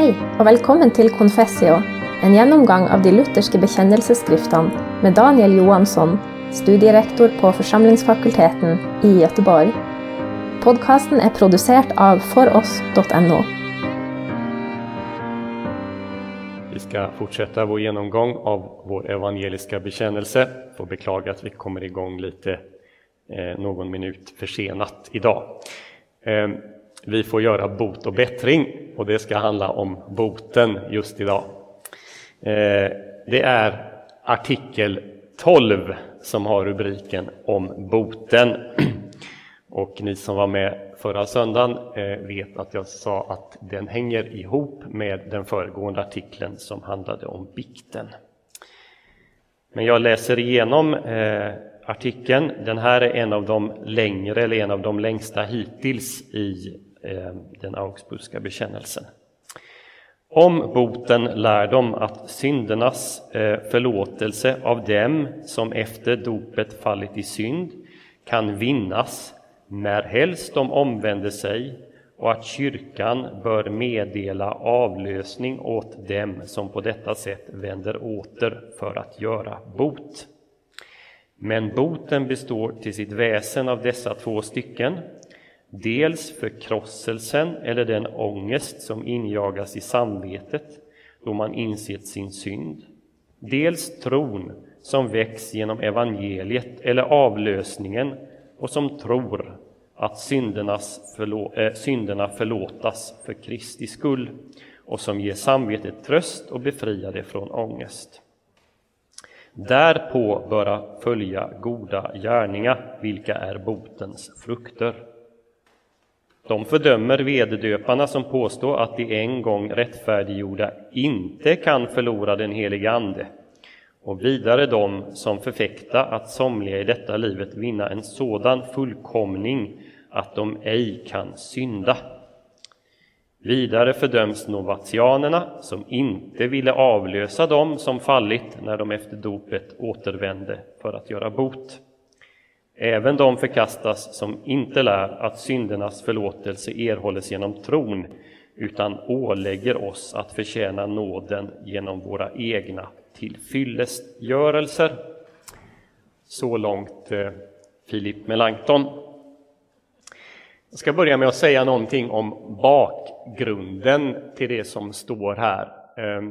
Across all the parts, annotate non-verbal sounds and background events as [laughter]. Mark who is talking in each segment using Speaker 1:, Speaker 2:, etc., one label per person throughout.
Speaker 1: Hei, og velkommen til Confessio, en gjennomgang av de lutherske bekjennelsesskriftene med Daniel Johansson, studierektor på Forsamlingsfakulteten i Göteborg. Podkasten er produsert av foross.no.
Speaker 2: Vi ska fortsätta vår genomgång av vår evangeliska bekännelse. Får beklaga att vi kommer igång lite eh, någon minut försenat idag. Eh, vi får göra bot och bättring och det ska handla om boten just idag. Eh, det är artikel 12 som har rubriken om boten. [clears throat] Och ni som var med förra söndagen eh, vet att jag sa att den hänger ihop med den föregående artikeln som handlade om bikten. Men jag läser igenom eh, artikeln. Den här är en av de längre, eller en av de längsta hittills i Eh, den augsburgska bekännelsen. Om boten lär de att syndernas eh, förlåtelse av dem som efter dopet fallit i synd kan vinnas när helst de omvänder sig och att kyrkan bör meddela avlösning åt dem som på detta sätt vänder åter för att göra bot. Men boten består till sitt väsen av dessa två stycken, dels förkrosselsen eller den ångest som injagas i samvetet då man insett sin synd, dels tron som väcks genom evangeliet eller avlösningen och som tror att syndernas förlå äh, synderna förlåtas för Kristi skull och som ger samvetet tröst och befriar det från ångest. Därpå böra följa goda gärningar, vilka är botens frukter. De fördömer vededöparna som påstår att de en gång rättfärdiggjorda inte kan förlora den helige Ande och vidare de som förfäkta att somliga i detta livet vinna en sådan fullkomning att de ej kan synda. Vidare fördöms novatianerna som inte ville avlösa dem som fallit när de efter dopet återvände för att göra bot. Även de förkastas som inte lär att syndernas förlåtelse erhålles genom tron utan ålägger oss att förtjäna nåden genom våra egna tillfyllestgörelser. Så långt eh, Filip Melanchthon. Jag ska börja med att säga någonting om bakgrunden till det som står här. Eh,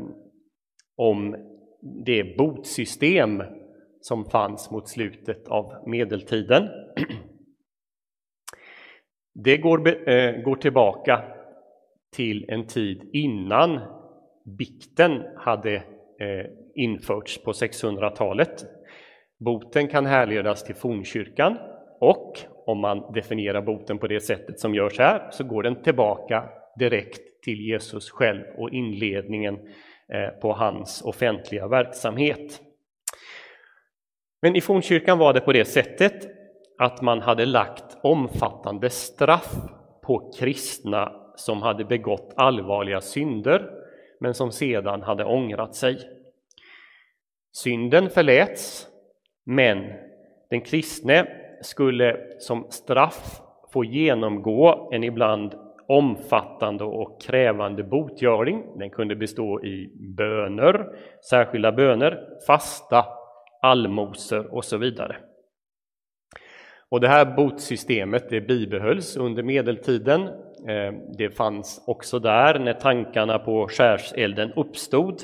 Speaker 2: om det botsystem som fanns mot slutet av medeltiden. Det går, eh, går tillbaka till en tid innan bikten hade eh, införts på 600-talet. Boten kan härledas till fornkyrkan och om man definierar boten på det sättet som görs här så går den tillbaka direkt till Jesus själv och inledningen eh, på hans offentliga verksamhet. Men i fornkyrkan var det på det sättet att man hade lagt omfattande straff på kristna som hade begått allvarliga synder men som sedan hade ångrat sig. Synden förläts, men den kristne skulle som straff få genomgå en ibland omfattande och krävande botgöring. Den kunde bestå i böner, särskilda böner, fasta, allmosor och så vidare. Och det här botsystemet det bibehölls under medeltiden. Eh, det fanns också där när tankarna på skärselden uppstod.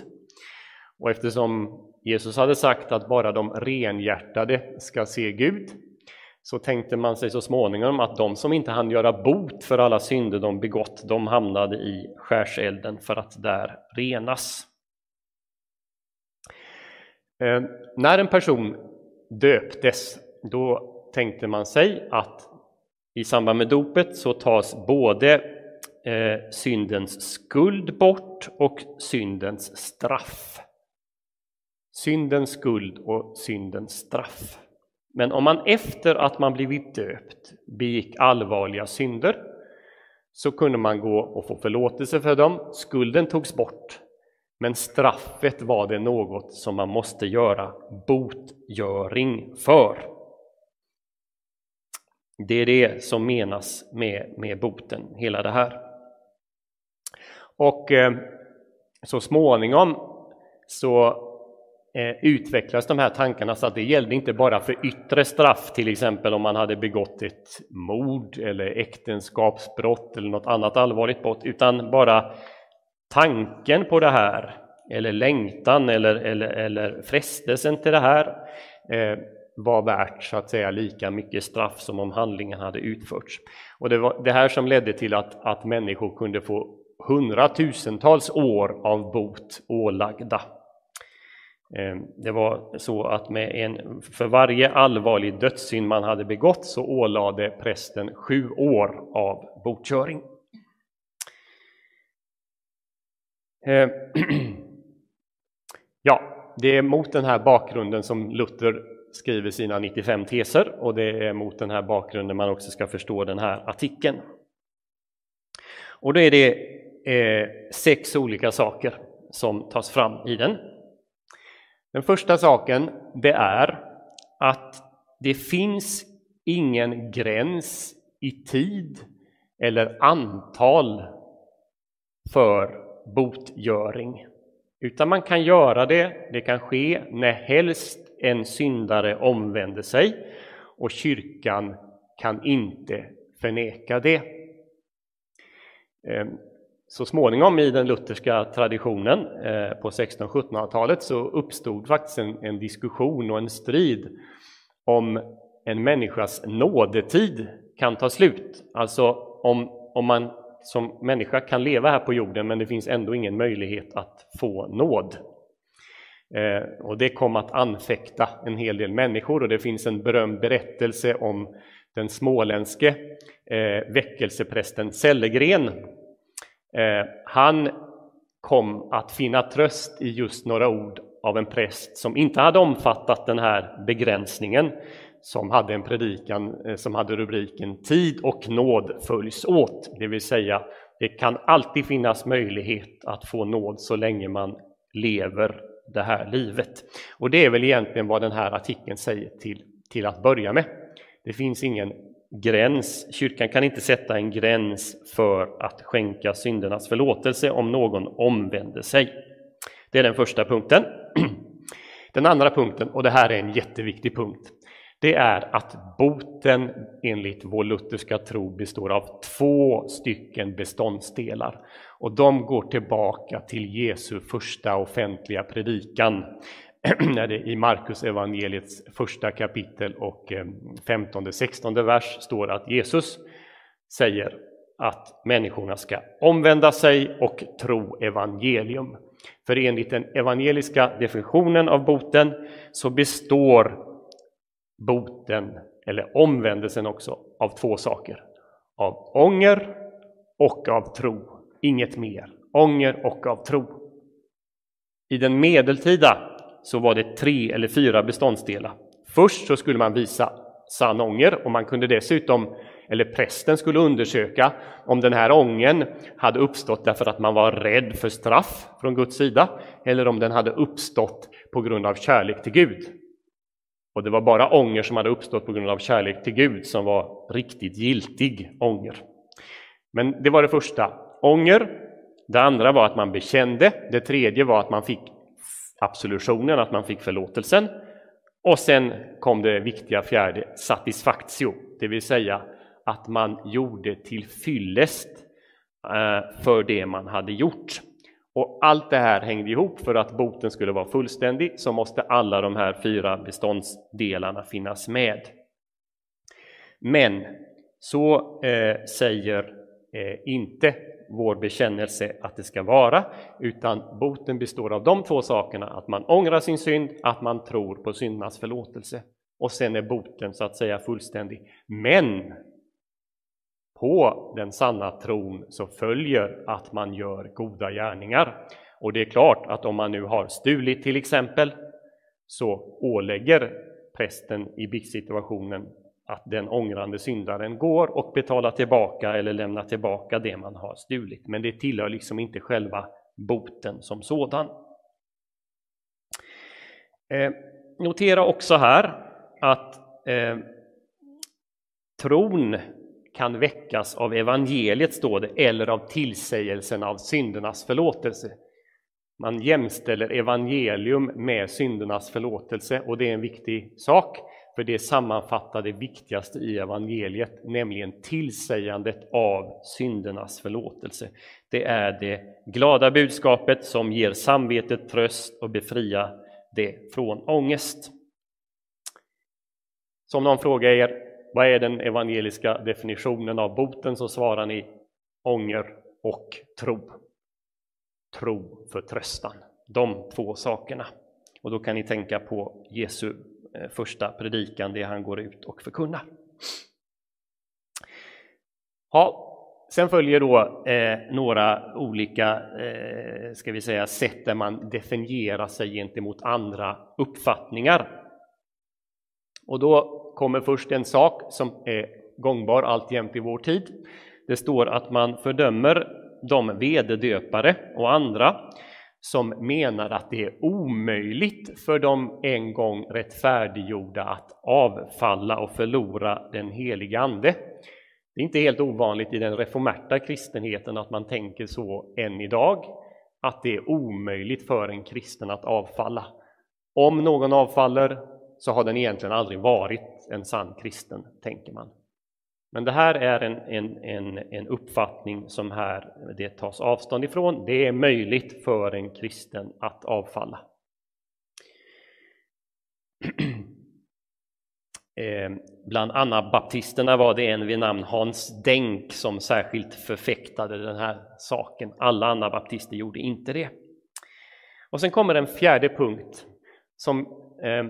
Speaker 2: Och eftersom Jesus hade sagt att bara de renhjärtade ska se Gud, så tänkte man sig så småningom att de som inte hann göra bot för alla synder de begått, de hamnade i skärselden för att där renas. Eh, när en person döptes, då tänkte man sig att i samband med dopet så tas både eh, syndens skuld bort och syndens straff. Syndens skuld och syndens straff. Men om man efter att man blivit döpt begick allvarliga synder så kunde man gå och få förlåtelse för dem. Skulden togs bort, men straffet var det något som man måste göra botgöring för. Det är det som menas med, med boten, hela det här. Och eh, så småningom så eh, utvecklas de här tankarna så att det gällde inte bara för yttre straff, till exempel om man hade begått ett mord eller äktenskapsbrott eller något annat allvarligt brott, utan bara tanken på det här eller längtan eller, eller, eller frestelsen till det här eh, var värt så att säga lika mycket straff som om handlingen hade utförts. Och det var det här som ledde till att, att människor kunde få hundratusentals år av bot ålagda. Eh, det var så att med en, för varje allvarlig dödssynd man hade begått så ålade prästen sju år av botköring. Eh, Eh, [clears throat] ja, det är mot den här bakgrunden som Luther skriver sina 95 teser och det är mot den här bakgrunden man också ska förstå den här artikeln. Och då är det eh, sex olika saker som tas fram i den. Den första saken det är att det finns ingen gräns i tid eller antal för botgöring. Utan man kan göra det, det kan ske när helst en syndare omvänder sig och kyrkan kan inte förneka det. Ehm, så småningom i den lutherska traditionen eh, på 1600-1700-talet så uppstod faktiskt en, en, diskussion och en strid om en människas nådetid kan ta slut. Alltså om, om man som människa kan leva här på jorden men det finns ändå ingen möjlighet att få nåd. Eh, och det kom att anfäkta en hel del människor och det finns en berömd berättelse om den småländske eh, väckelseprästen Sellegren. Eh, han kom att finna tröst i just några ord av en präst som inte hade omfattat den här begränsningen som hade en predikan eh, som hade rubriken Tid och nåd följs åt, det vill säga det kan alltid finnas möjlighet att få nåd så länge man lever det här livet. Och det är väl egentligen vad den här artikeln säger till, till att börja med. Det finns ingen gräns, kyrkan kan inte sätta en gräns för att skänka syndernas förlåtelse om någon omvänder sig. Det är den första punkten. [clears throat] Den andra punkten, och det här är en jätteviktig punkt, det är att boten enligt vår lutherska tro består av två stycken beståndsdelar. Och de går tillbaka till Jesu första offentliga predikan [clears throat] när det i Markus evangeliets första kapitel och eh, 15-16 vers står att Jesus säger att människorna ska omvända sig och tro evangelium. För enligt den evangeliska definitionen av boten så består boten, eller omvändelsen också, av två saker. Av ånger och av tro. Inget mer. Ånger och av tro. I den medeltida så var det tre eller fyra beståndsdelar. Först så skulle man visa sann ånger och man kunde dessutom, eller prästen skulle undersöka om den här ången hade uppstått därför att man var rädd för straff från Guds sida eller om den hade uppstått på grund av kärlek till Gud. Och det var bara ånger som hade uppstått på grund av kärlek till Gud som var riktigt giltig ånger. Men det var det första, ånger. Det andra var att man bekände. Det tredje var att man fick absolutionen, att man fick förlåtelsen. Och sen kom det viktiga fjärde, Satisfactio, det vill säga att man gjorde till fyllest eh, för det man hade gjort. Och allt det här hängde ihop för att boten skulle vara fullständig så måste alla de här fyra beståndsdelarna finnas med. Men så eh, säger eh, inte vår bekännelse att det ska vara, utan boten består av de två sakerna, att man ångrar sin synd, att man tror på syndernas förlåtelse. Och sen är boten så att säga fullständig. Men på den sanna tron så följer att man gör goda gärningar. Och det är klart att om man nu har stulit till exempel så ålägger prästen i biktsituationen att den ångrande syndaren går och betalar tillbaka eller lämnar tillbaka det man har stulit. Men det tillhör liksom inte själva boten som sådan. Eh, notera också här att eh, tron kan väckas av evangeliet, står det, eller av tillsägelsen av syndernas förlåtelse. Man jämställer evangelium med syndernas förlåtelse och det är en viktig sak, för det sammanfattar det viktigaste i evangeliet, nämligen tillsägandet av syndernas förlåtelse. Det är det glada budskapet som ger samvetet tröst och befriar det från ångest. Som någon frågar er, vad är den evangeliska definitionen av boten? Så svarar ni ånger och tro. Tro, för tröstan. De två sakerna. Och då kan ni tänka på Jesu eh, första predikan, det han går ut och förkunnar. Ja, sen följer då eh, några olika eh, ska vi säga, sätt där man definierar sig gentemot andra uppfattningar. Och då kommer först en sak som är gångbar alltjämt i vår tid. Det står att man fördömer de vededöpare och andra som menar att det är omöjligt för de en gång rättfärdiggjorda att avfalla och förlora den heliga Ande. Det är inte helt ovanligt i den reformerta kristenheten att man tänker så än idag, att det är omöjligt för en kristen att avfalla. Om någon avfaller så har den egentligen aldrig varit en sann kristen, tänker man. Men det här är en, en, en, en uppfattning som här det tas avstånd ifrån. Det är möjligt för en kristen att avfalla. [clears throat] Eh, bland anabaptisterna var det en vid namn Hans Denk som särskilt förfäktade den här saken. Alla anabaptister gjorde inte det. Och sen kommer en fjärde punkt som eh,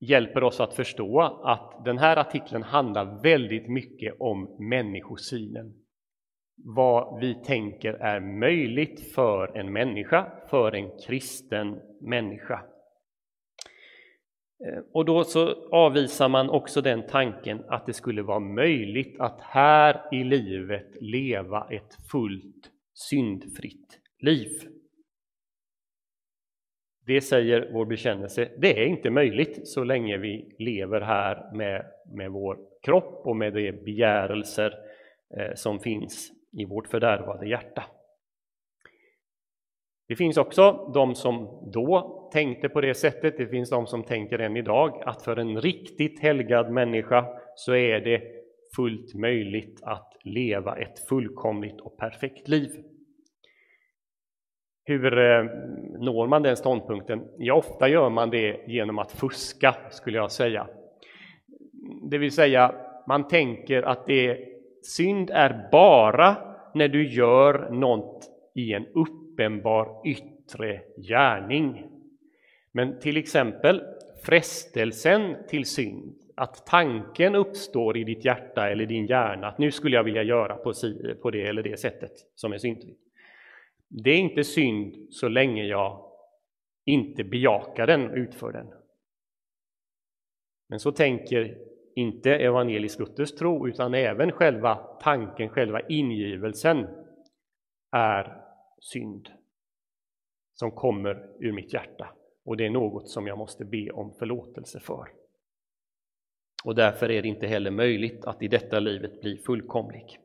Speaker 2: hjälper oss att förstå att den här artikeln handlar väldigt mycket om människosynen. Vad vi tänker är möjligt för en människa, för en kristen människa. Eh, och då så avvisar man också den tanken att det skulle vara möjligt att här i livet leva ett fullt syndfritt liv. Det säger vår bekännelse, det är inte möjligt så länge vi lever här med, med vår kropp och med de begärelser eh, som finns i vårt fördärvade hjärta. Det finns också de som då tänkte på det sättet, det finns de som tänker än idag, att för en riktigt helgad människa så är det fullt möjligt att leva ett fullkomligt och perfekt liv. Hur eh, når man den ståndpunkten? Ja, ofta gör man det genom att fuska, skulle jag säga. Det vill säga, man tänker att det synd är bara när du gör något i en uppenbar yttre gärning. Men till exempel frestelsen till synd, att tanken uppstår i ditt hjärta eller din hjärna att nu skulle jag vilja göra på det eller det sättet som är syndfritt. Det är inte synd så länge jag inte bejakar den och utför den. Men så tänker inte evangelisk luthersk tro, utan även själva tanken, själva ingivelsen är synd som kommer ur mitt hjärta. Och det är något som jag måste be om förlåtelse för. Och därför är det inte heller möjligt att i detta livet bli fullkomlig.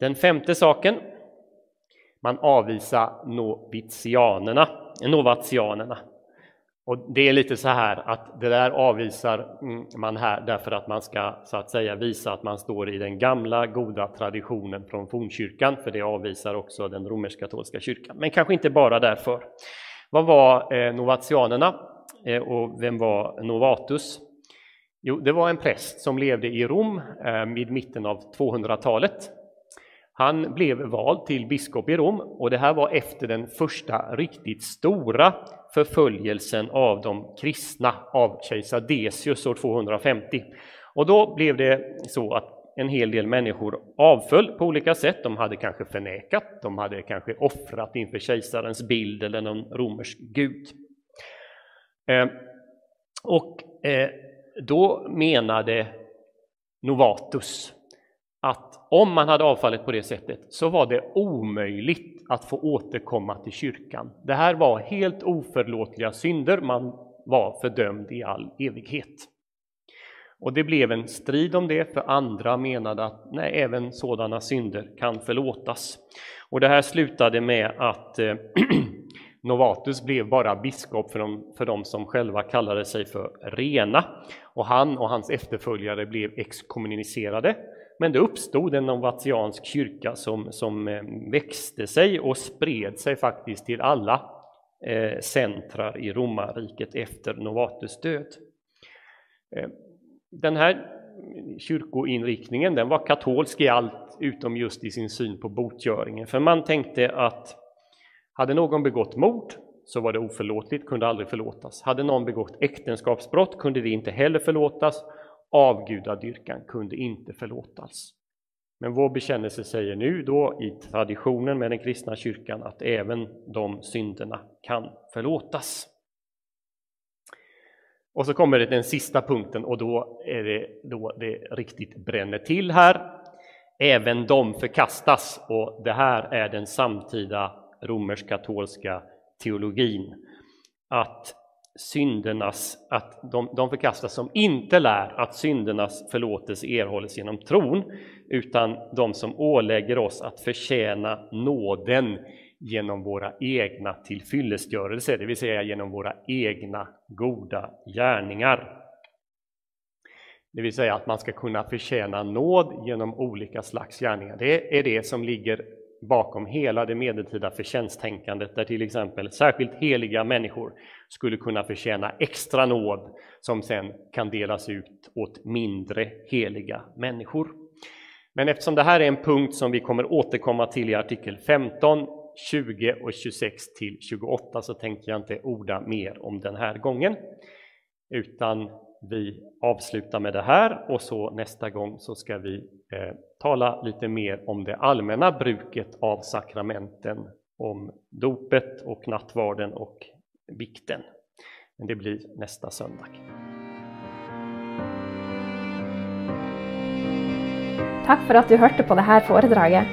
Speaker 2: Den femte saken, man avvisar novitianerna, novatianerna. Och det är lite så här att det där avvisar mm, man här därför att man ska så att säga visa att man står i den gamla goda traditionen från fornkyrkan, för det avvisar också den romersk-katolska kyrkan. Men kanske inte bara därför. Vad var eh, novatianerna eh, och vem var novatus? Jo, det var en präst som levde i Rom eh, vid mitten av 200-talet han blev vald till biskop i Rom och det här var efter den första riktigt stora förföljelsen av de kristna av kejsar Decius år 250. Och då blev det så att en hel del människor avföll på olika sätt. De hade kanske förnekat, de hade kanske offrat inför kejsarens bild eller någon romersk gud. Eh, och eh, då menade Novatus att om man hade avfallit på det sättet så var det omöjligt att få återkomma till kyrkan. Det här var helt oförlåtliga synder, man var fördömd i all evighet. Och det blev en strid om det, för andra menade att nej, även sådana synder kan förlåtas. Och det här slutade med att eh, [clears throat] Novatus blev bara biskop för de, för de som själva kallade sig för rena. Och han och hans efterföljare blev exkommunicerade. Men det uppstod en novatiansk kyrka som, som eh, växte sig och spred sig faktiskt till alla eh, centrar i romarriket efter Novatus död. Eh, den här kyrkoinriktningen den var katolsk i allt utom just i sin syn på botgöringen. För man tänkte att hade någon begått mord så var det oförlåtligt, kunde aldrig förlåtas. Hade någon begått äktenskapsbrott kunde det inte heller förlåtas. Avgudadyrkan kunde inte förlåtas. Men vår bekännelse säger nu då i traditionen med den kristna kyrkan att även de synderna kan förlåtas. Och så kommer det den sista punkten och då är det då det riktigt bränner till här. Även de förkastas och det här är den samtida romersk-katolska teologin. Att syndernas, att de, de förkastas som inte lär att syndernas förlåtelse erhålles genom tron, utan de som ålägger oss att förtjäna nåden genom våra egna tillfyllestgörelser, det vill säga genom våra egna goda gärningar. Det vill säga att man ska kunna förtjäna nåd genom olika slags gärningar. Det är det som ligger bakom hela det medeltida förtjänsttänkandet där till exempel särskilt heliga människor skulle kunna förtjäna extra nåd som sen kan delas ut åt mindre heliga människor. Men eftersom det här är en punkt som vi kommer återkomma till i artikel 15, 20 och 26 till 28 så tänker jag inte orda mer om den här gången utan vi avslutar med det här och så nästa gång så ska vi eh, tala lite mer om det allmänna bruket av sakramenten, om dopet och nattvarden och vikten. Men det blir nästa söndag.
Speaker 1: Tack för att du hörde på det här föredraget.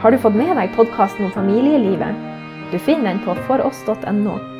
Speaker 1: Har du fått med dig podcasten om familjelivet? Du finner den på foross.no.